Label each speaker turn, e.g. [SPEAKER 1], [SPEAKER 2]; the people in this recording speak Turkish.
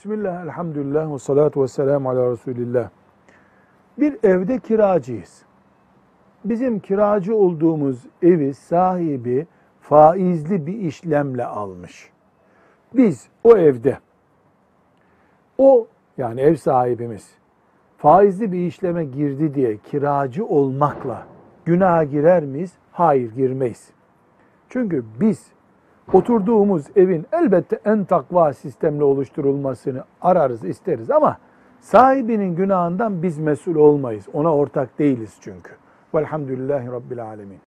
[SPEAKER 1] Bismillah, elhamdülillah ve salatu ve selamu ala Resulillah. Bir evde kiracıyız. Bizim kiracı olduğumuz evi sahibi faizli bir işlemle almış. Biz o evde, o yani ev sahibimiz faizli bir işleme girdi diye kiracı olmakla günaha girer miyiz? Hayır girmeyiz. Çünkü biz oturduğumuz evin elbette en takva sistemle oluşturulmasını ararız, isteriz ama sahibinin günahından biz mesul olmayız. Ona ortak değiliz çünkü. Velhamdülillahi Rabbil Alemin.